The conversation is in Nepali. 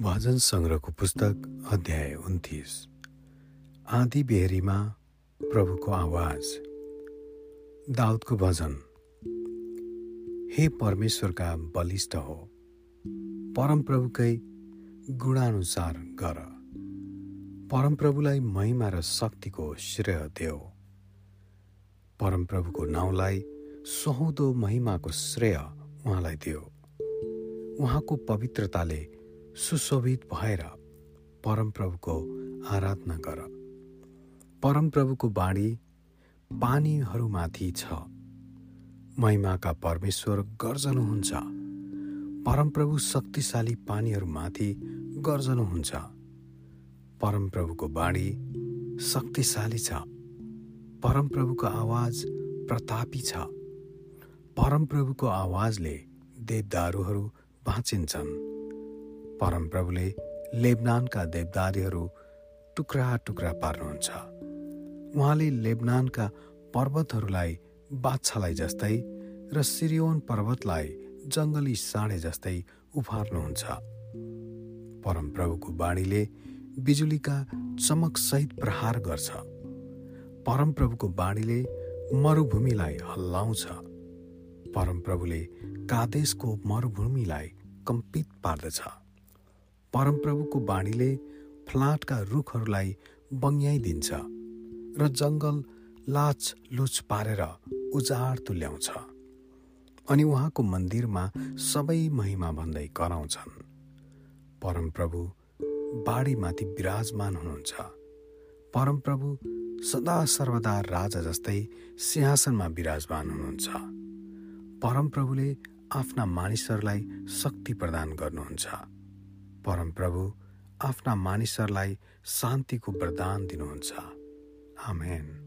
भजन सङ्ग्रहको पुस्तक अध्याय उन्तिस। आदि बेहरीमा प्रभुको आवाज। दाउदको भजन। हे परमेश्वरका बलिष्ठ हो परमप्रभुकै गुणानुसार गर। परमप्रभुलाई महिमा र शक्तिको श्रेय देऊ। परमप्रभुको नाउँलाई सुहाउँदो महिमाको श्रेय उहाँलाई दियो उहाँको पवित्रताले सुशोभित भएर परमप्रभुको आराधना गर। परमप्रभुको बाणी पानीहरूमाथि छ। महिमाका परमेश्वर गर्जनुहुन्छ। परमप्रभु शक्तिशाली पानीहरूमाथि गर्जनुहुन्छ। परमप्रभुको बाणी शक्तिशाली छ। परमप्रभुको आवाज प्रतापी छ। परमप्रभुको आवाजले देवदारूहरू भाँचिन्छन् परमप्रभुले लेबनानका देवदारीहरू टुक्रा टुक्रा पार्नुहुन्छ। उहाँले लेबनानका पर्वतहरूलाई बाछालाई जस्तै र सिरियोन पर्वतलाई जङ्गली साँडे जस्तै उफार्नुहुन्छ परमप्रभुको बाणीले बिजुलीका चमकसहित प्रहार गर्छ। परमप्रभुको बाणीले मरुभूमिलाई हल्लाउँछ। परमप्रभुले कादेशको मरुभूमिलाई कम्पित पार्दछ। परमप्रभुको बाणीले फ्लाटका रुखहरूलाई बङ्ग्याइदिन्छ र जङ्गल लाच लुच पारेर उजाड तुल्याउँछ। अनि उहाँको मन्दिरमा सबै महिमा भन्दै कराउँछन्। परमप्रभु बाढीमाथि विराजमान हुनुहुन्छ। परमप्रभु सदा सर्वदा राजा जस्तै सिंहासनमा विराजमान हुनुहुन्छ। परमप्रभुले आफ्ना मानिसहरूलाई शक्ति प्रदान गर्नुहुन्छ। परमप्रभु आफ्ना मानिसहरूलाई शान्तिको वरदान दिनुहुन्छ। आमेन।